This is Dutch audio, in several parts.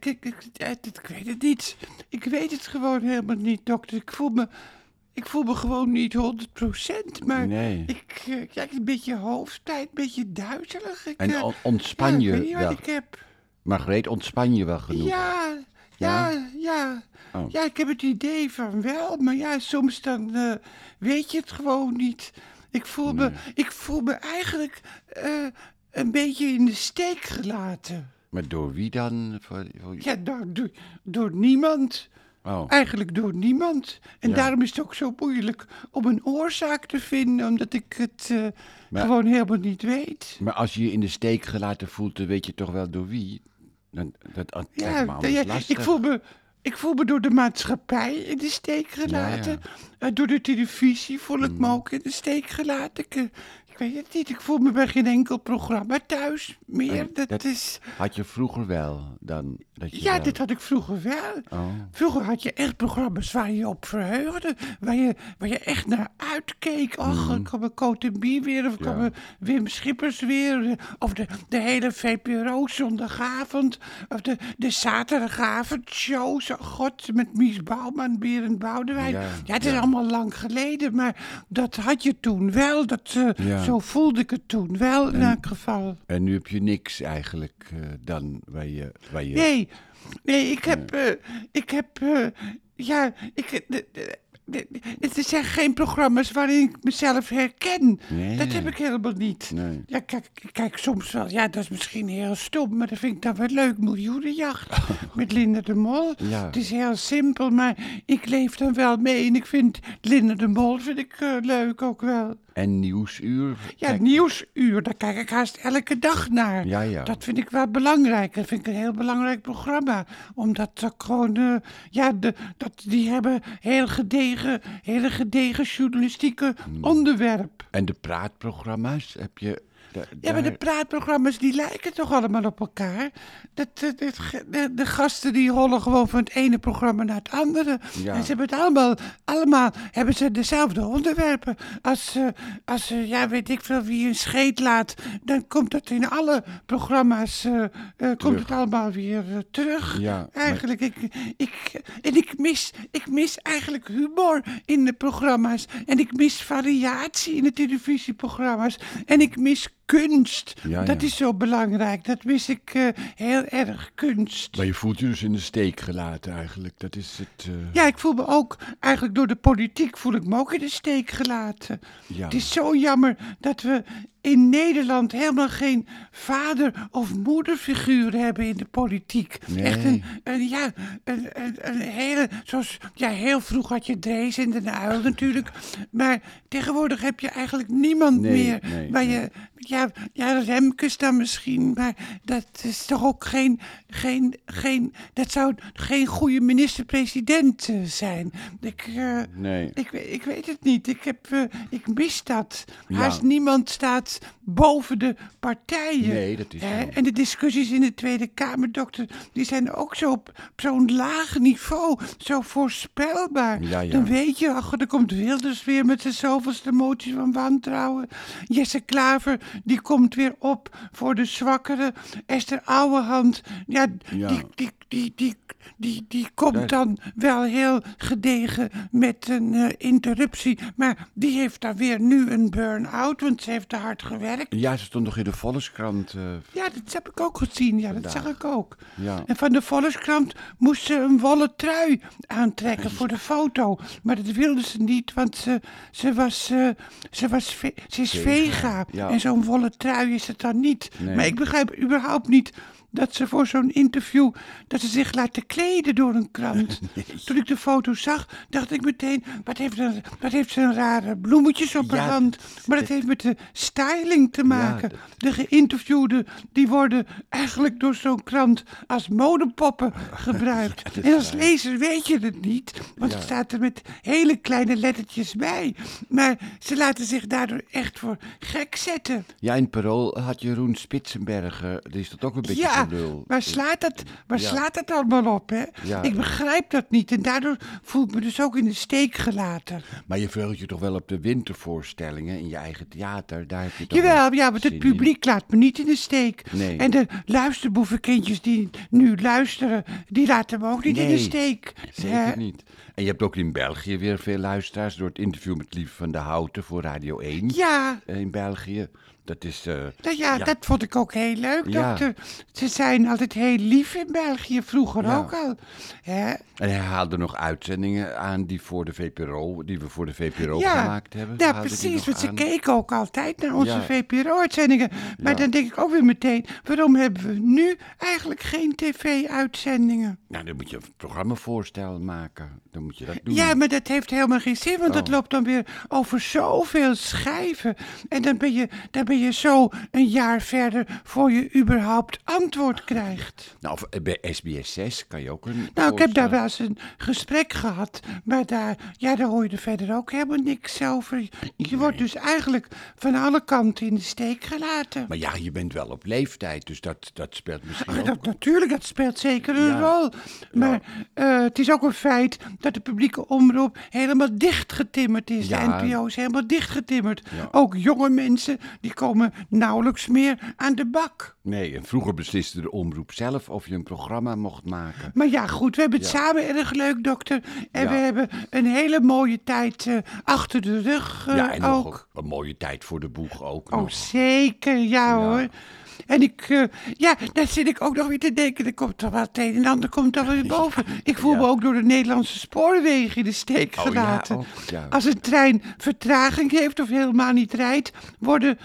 ik, ik, ik, ik- ik weet het niet. Ik weet het gewoon helemaal niet, dokter. Ik voel me, ik voel me gewoon niet 100% maar Nee. ik, eh, ja, ik- een beetje hoofdpijn, een beetje duizelig. Ik, En eh, on- ontspan ja, je ik weet niet wel? ik heb. Margreet, ontspan je wel genoeg? Ja, ja, ja. Oh. Ja, ik heb het idee van wel, maar ja, soms dan eh, weet je het gewoon niet. Ik voel, me, ik voel me eigenlijk een beetje in de steek gelaten. Maar door wie dan? Ja, door, door, door niemand. Oh, Eigenlijk door niemand. En Ja. daarom is het ook zo moeilijk om een oorzaak te vinden, omdat ik het eh, Maar- gewoon helemaal niet weet. maar als je je in de steek gelaten voelt, dan weet je toch wel door wie? Dan, dat, dat lijkt me Ja, ja, lastig. ik, voel me, ik voel me door de maatschappij in de steek gelaten. Ja, Mm. Eh, door de televisie voel ik me ook in de steek gelaten. Ik, eh, ik weet het niet, ik voel me bij geen enkel programma thuis meer. Dat, dat- is... Had je vroeger wel dan? Dat je Ja, wel- dit had ik vroeger wel. Oh. Vroeger had je echt programma's waar je op verheugde. Waar je, waar je echt naar uitkeek. Och, dan komen Cote Bier weer. Of Mm. Ja. komen Wim Schippers weer. Of de, de hele VPRO zondagavond. Of de, de zaterdagavondshow. Zo, god, met Mies Bouwman, Berend Boudewijn. Ja, Ja, het is ja. allemaal lang geleden. Maar dat had je toen wel. Dat, eh, Ja. Zo voelde ik het toen wel, in elk geval. En nu heb je niks eigenlijk eh, dan waar je... Waar je Nee, nee, ik heb, eh, ik heb, eh, ja, ik, het zijn geen programma's waarin ik mezelf herken. Nee. Dat heb ik helemaal niet. Nee. Ja, kijk, kijk soms wel, ja, dat is misschien heel stom, maar dat vind ik dan wel leuk. Miljoenenjacht met Linda de Mol. Ja. Het is heel simpel, maar ik leef dan wel mee en ik vind Linda de Mol vind ik leuk ook wel. En Nieuwsuur? Ja, Kijk, Nieuwsuur, daar kijk ik haast elke dag naar. Ja, ja. Dat vind ik wel belangrijk. Dat vind ik een heel belangrijk programma. Omdat dat gewoon, eh, ja, de, dat, die hebben heel gedegen, hele gedegen journalistieke Hmm. onderwerp. En de praatprogramma's, heb je... Ja, maar de praatprogramma's die lijken toch allemaal op elkaar. Dat, dat- dat ge- de, de gasten die rollen gewoon van het ene programma naar het andere. Ja. En ze hebben het allemaal, allemaal hebben ze dezelfde onderwerpen. Als, eh, als eh, ja, weet ik veel, wie een scheet laat, dan komt dat in alle programma's, eh, komt het allemaal weer terug. Ja, maar- Eigenlijk, ik, ik, en ik mis, ik mis eigenlijk humor in de programma's. En ik mis variatie in de televisieprogramma's. En ik mis kunst. Ja, dat ja. is zo belangrijk. Dat mis ik eh, heel erg, kunst. Maar je voelt je dus in de steek gelaten eigenlijk. Dat is het... eh, Ja, ik voel me ook, eigenlijk door de politiek voel ik me ook in de steek gelaten. Ja. Het is zo jammer dat we in Nederland helemaal geen vader- of moederfiguur hebben in de politiek. Nee. Echt een, een, ja, een, een, een hele, zoals, ja, heel vroeg had je Drees en de Uil natuurlijk. Maar tegenwoordig heb je eigenlijk niemand Nee, meer nee, waar je, ja, ja, Remkes dan misschien, maar dat is toch ook geen, geen, geen dat zou geen goede minister-president eh, zijn. Ik, eh, Nee. ik, ik weet het niet. Ik, heb, eh, ik mis dat. Ja. Haast niemand staat boven de partijen. Nee, dat is zo. En de discussies in de Tweede Kamer, dokter, die zijn ook zo op, op zo'n laag niveau, zo voorspelbaar. Ja, ja. Dan weet je, ach, er komt Wilders weer met zijn zoveelste motie van wantrouwen. Jesse Klaver, die komt weer op voor de zwakkeren. Esther Ouwehand, ja, Ja. Die, die, die, die, die, die komt Daar- dan wel heel gedegen met een eh, interruptie. Maar die heeft dan weer nu een burn-out, want ze heeft te hard gewerkt. Ja, ze stond nog in de Volkskrant. eh, Ja, dat heb ik ook gezien. Ja, dat Vandaag. zag ik ook. Ja. En van de Volkskrant moest ze een wollen trui aantrekken voor de foto. Maar dat wilde ze niet, want ze, ze, was, eh, ze, was ze is Vega, vega. ja. En zo'n wollen trui is het dan niet. Nee. Maar ik begrijp überhaupt niet dat ze voor zo'n interview... dat ze zich laten kleden door een krant. Toen ik de foto zag, dacht ik meteen... wat heeft, een, wat heeft ze een rare bloemetjes op haar hand. Maar dat heeft met de styling te maken. De geïnterviewden die worden eigenlijk door zo'n krant als modepoppen gebruikt. en als lezer weet je het niet, want het staat er met hele kleine lettertjes bij. Maar ze laten zich daardoor echt voor gek zetten. Ja, in Parool had Jeroen Spitsenberger, die is dat ook een beetje Ja, gelul. waar slaat dat, waar Ja. slaat dat allemaal op, hè? Ja. Ik begrijp dat niet en daardoor voel ik me dus ook in de steek gelaten. Maar je verheugt je toch wel op de wintervoorstellingen in je eigen theater? Daar heb je toch Jawel, wel ja, want het in? publiek laat me niet in de steek. Nee. En de luisterboevenkindjes die nu luisteren, die laten me ook niet in de Nee, steek. Zeker Hè? niet. En je hebt ook in België weer veel luisteraars door het interview met Lief van de Houten voor Radio 1 Ja, eh, in België. Dat is... eh, nou ja, Ja. dat vond ik ook heel leuk, Ja. Ze zijn altijd heel lief in België, vroeger Ja. ook al. Hè? En hij haalde nog uitzendingen aan die, voor de VPRO, die we voor de VPRO gemaakt hebben. Ja, die precies, want ze keken ook altijd naar onze. VPRO-uitzendingen. Maar dan denk ik ook weer meteen, waarom hebben we nu eigenlijk geen tv-uitzendingen? Nou, dan moet je een programmavoorstel maken. Dan moet je dat doen. Ja, maar dat heeft helemaal geen zin, want dat Oh. loopt dan weer over zoveel schijven. En dan ben, je, dan ben je zo een jaar verder voor je überhaupt antwoord krijgt. Nou, of eh, bij SBS 6 kan je ook een Nou, ik heb daar wel eens een gesprek gehad, maar daar, ja, daar hoor je er verder ook helemaal niks over. Je wordt dus eigenlijk van alle kanten in de steek gelaten. Maar ja, je bent wel op leeftijd, dus dat, dat speelt misschien Ach, ook. dat, natuurlijk, dat speelt zeker een Ja. rol. Maar eh, het is ook een feit dat de publieke omroep helemaal dichtgetimmerd is. Ja. De NPO is helemaal dichtgetimmerd. Ook jonge mensen, die komen nauwelijks meer aan de bak. Nee, en vroeger besliste de omroep zelf of je een programma mocht maken. Maar ja, goed, we hebben het Ja. samen erg leuk, dokter. En Ja. we hebben een hele mooie tijd eh, achter de rug eh, ja, en nog ook. een mooie tijd voor de boeg ook Oh, nog. zeker, ja, Ja. hoor. En ik, eh, ja, daar zit ik ook nog weer te denken. Er komt toch wel het een en ander komt er weer boven. Ik voel me ook door de Nederlandse spoorwegen in de steek Oh, ja, gelaten. ja. Als een trein vertraging heeft of helemaal niet rijdt, worden,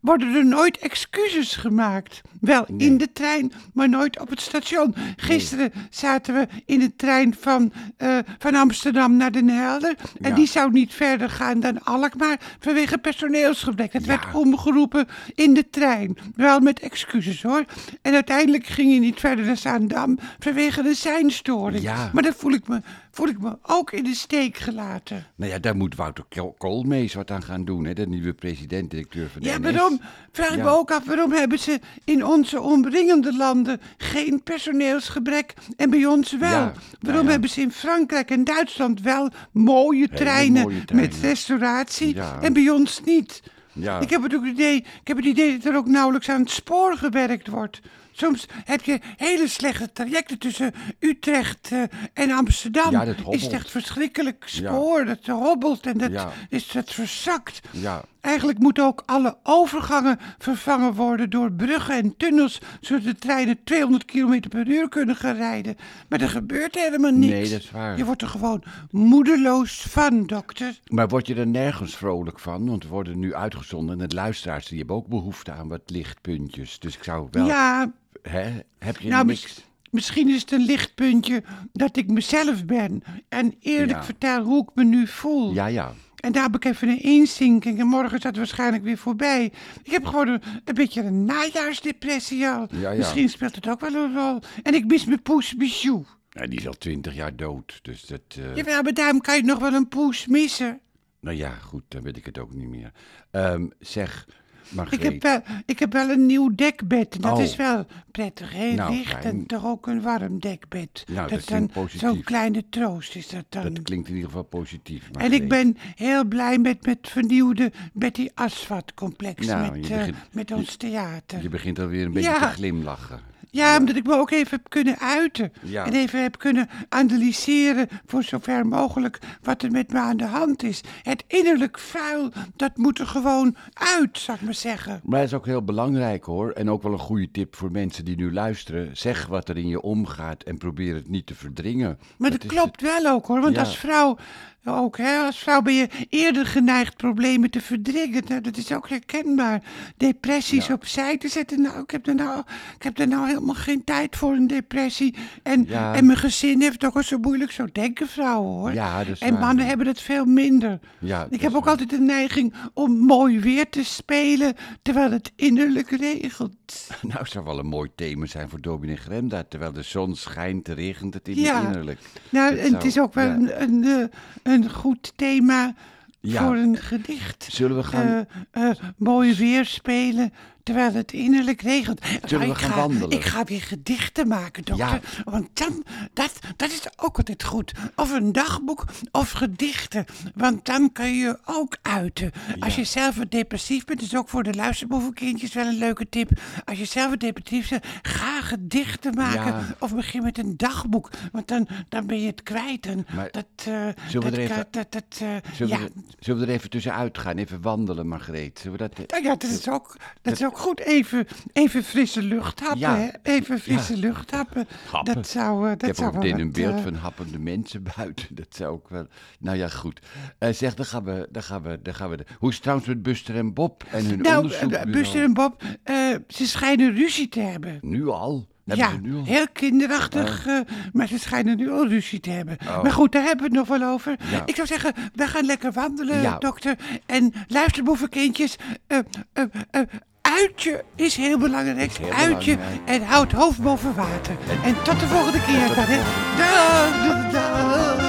worden er nooit excuses gemaakt. Wel in de trein, maar nooit op het station. Gisteren zaten we in de trein van, eh, van Amsterdam naar Den Helder. En Ja. die zou niet verder gaan dan Alkmaar vanwege personeelsgebrek. Het Ja. werd omgeroepen in de trein. Wel met excuses hoor. En uiteindelijk ging hij niet verder dan Zaandam vanwege de seinstoring. Ja. Maar dan voel ik, me, voel ik me ook in de steek gelaten. Nou ja, daar moet Wouter Koolmees wat aan gaan doen, hè? de nieuwe president-directeur van de Ja, NS. waarom? Vraag ik Ja. me ook af, waarom hebben ze in onze omringende landen geen personeelsgebrek en bij ons wel? Ja, waarom nou ja. hebben ze in Frankrijk en Duitsland wel mooie treinen, mooie treinen. met restauratie en bij ons niet? Ja. Ik heb het ook idee, ik heb het idee dat er ook nauwelijks aan het spoor gewerkt wordt. Soms heb je hele slechte trajecten tussen Utrecht eh, en Amsterdam. Ja, dat is hobbelt. het echt verschrikkelijk spoor, dat hobbelt en dat Ja. is dat verzakt. Ja. Eigenlijk moeten ook alle overgangen vervangen worden door bruggen en tunnels, zodat de treinen 200 km per uur kunnen gaan rijden. Maar er gebeurt helemaal niks. Nee, dat is waar. Je wordt er gewoon moedeloos van, dokter. Maar word je er nergens vrolijk van? Want we worden nu uitgezonden en de luisteraars die hebben ook behoefte aan wat lichtpuntjes. Dus ik zou wel... Ja, Hè? Heb je nou, niks? mis- misschien is het een lichtpuntje dat ik mezelf ben en eerlijk Ja. vertel hoe ik me nu voel. Ja, ja. En daar heb ik even een inzinking en morgen is dat waarschijnlijk weer voorbij. Ik heb gewoon een, een beetje een najaarsdepressie al. Ja, ja. Misschien speelt het ook wel een rol. En ik mis mijn poes Bijou. Nou, die is al twintig jaar dood, dus dat... eh, Jawel, maar daarom kan je nog wel een poes missen. Nou ja, goed, dan weet ik het ook niet meer. Ehm, zeg, Margreet. Ik heb, wel, ik heb wel een nieuw dekbed. Dat Oh. is wel prettig, heel Nou, licht fijn. en toch ook een warm dekbed. Nou, dat is klinkt dan positief. zo'n kleine troost is dat dan. Dat klinkt in ieder geval positief. en ik ben heel blij met, met vernieuwde Betty Asvat complex Nou, met, eh, begint- met je- ons theater. Je begint alweer een beetje Ja. te glimlachen. Ja, omdat ik me ook even heb kunnen uiten. Ja. En even heb kunnen analyseren, voor zover mogelijk, wat er met me aan de hand is. Het innerlijk vuil, dat moet er gewoon uit, zou ik maar zeggen. Maar dat is ook heel belangrijk hoor. En ook wel een goede tip voor mensen die nu luisteren. Zeg wat er in je omgaat en probeer het niet te verdringen. Maar dat, klopt wel ook hoor, want Ja. als vrouw ook, hè, als vrouw ben je eerder geneigd problemen te verdringen. Nou, dat is ook herkenbaar. Depressies Ja. opzij te zetten. Nou, ik heb er nou, ik heb er nou helemaal geen tijd voor een depressie. En, Ja. en mijn gezin heeft ook al zo moeilijk. Zo denken vrouwen hoor. Ja, dat is en waar. mannen hebben het veel minder. Ja, dat ik heb ook waar. altijd de neiging om mooi weer te spelen, terwijl het innerlijk regelt. Nou, zou wel een mooi thema zijn voor Dominee Gremda. Terwijl de zon schijnt, regent het in Ja. innerlijk. Nou, Dat en het is ook wel ja. een, een, eh, een goed thema Ja. voor een gedicht. Zullen we gaan... Eh, eh, mooi weer spelen terwijl het innerlijk regent. Zullen we gaan ga, wandelen? Ik ga weer gedichten maken, dokter. Ja. Want dan, dat, dat is ook altijd goed. Of een dagboek of gedichten. Want dan kun je je ook uiten. Als je zelf wat depressief bent, is ook voor de luisterboevenkindjes wel een leuke tip. Als je zelf wat depressief bent, ga gedichten maken. Ja. Of begin met een dagboek. Want dan, dan ben je het kwijt. En Maar dat, eh, zullen we dat, er even- dat, dat, eh, Zullen, ja, we, er- zullen we er even tussenuit gaan? Even wandelen, Margreet. Zullen we dat... ja, dat is ook, dat is ook goed. Even, even frisse lucht happen. Ja. Hè? Even frisse lucht happen. Happen. Dat zou, dat Ik heb ook meteen een beeld eh, van happende mensen buiten. Dat zou ook wel... Nou ja, goed. Eh, zeg, dan gaan we... Dan gaan we, dan gaan we hoe is het trouwens met Buster en Bob en hun Nou, onderzoekbureau? eh, Buster en Bob, ze schijnen ruzie te hebben. Nu al? Ja, heel kinderachtig, eh, maar ze schijnen nu al ruzie te hebben. Oh. Maar goed, daar hebben we het nog wel over. Ja. Ik zou zeggen, we gaan lekker wandelen, Ja. dokter. En luister, boevenkindjes, eh eh eh, uitje is heel belangrijk. Is heel uitje belangrijk. en houd hoofd boven water. En, tot de volgende keer. tot de dan, hè. Dag, dag, dag.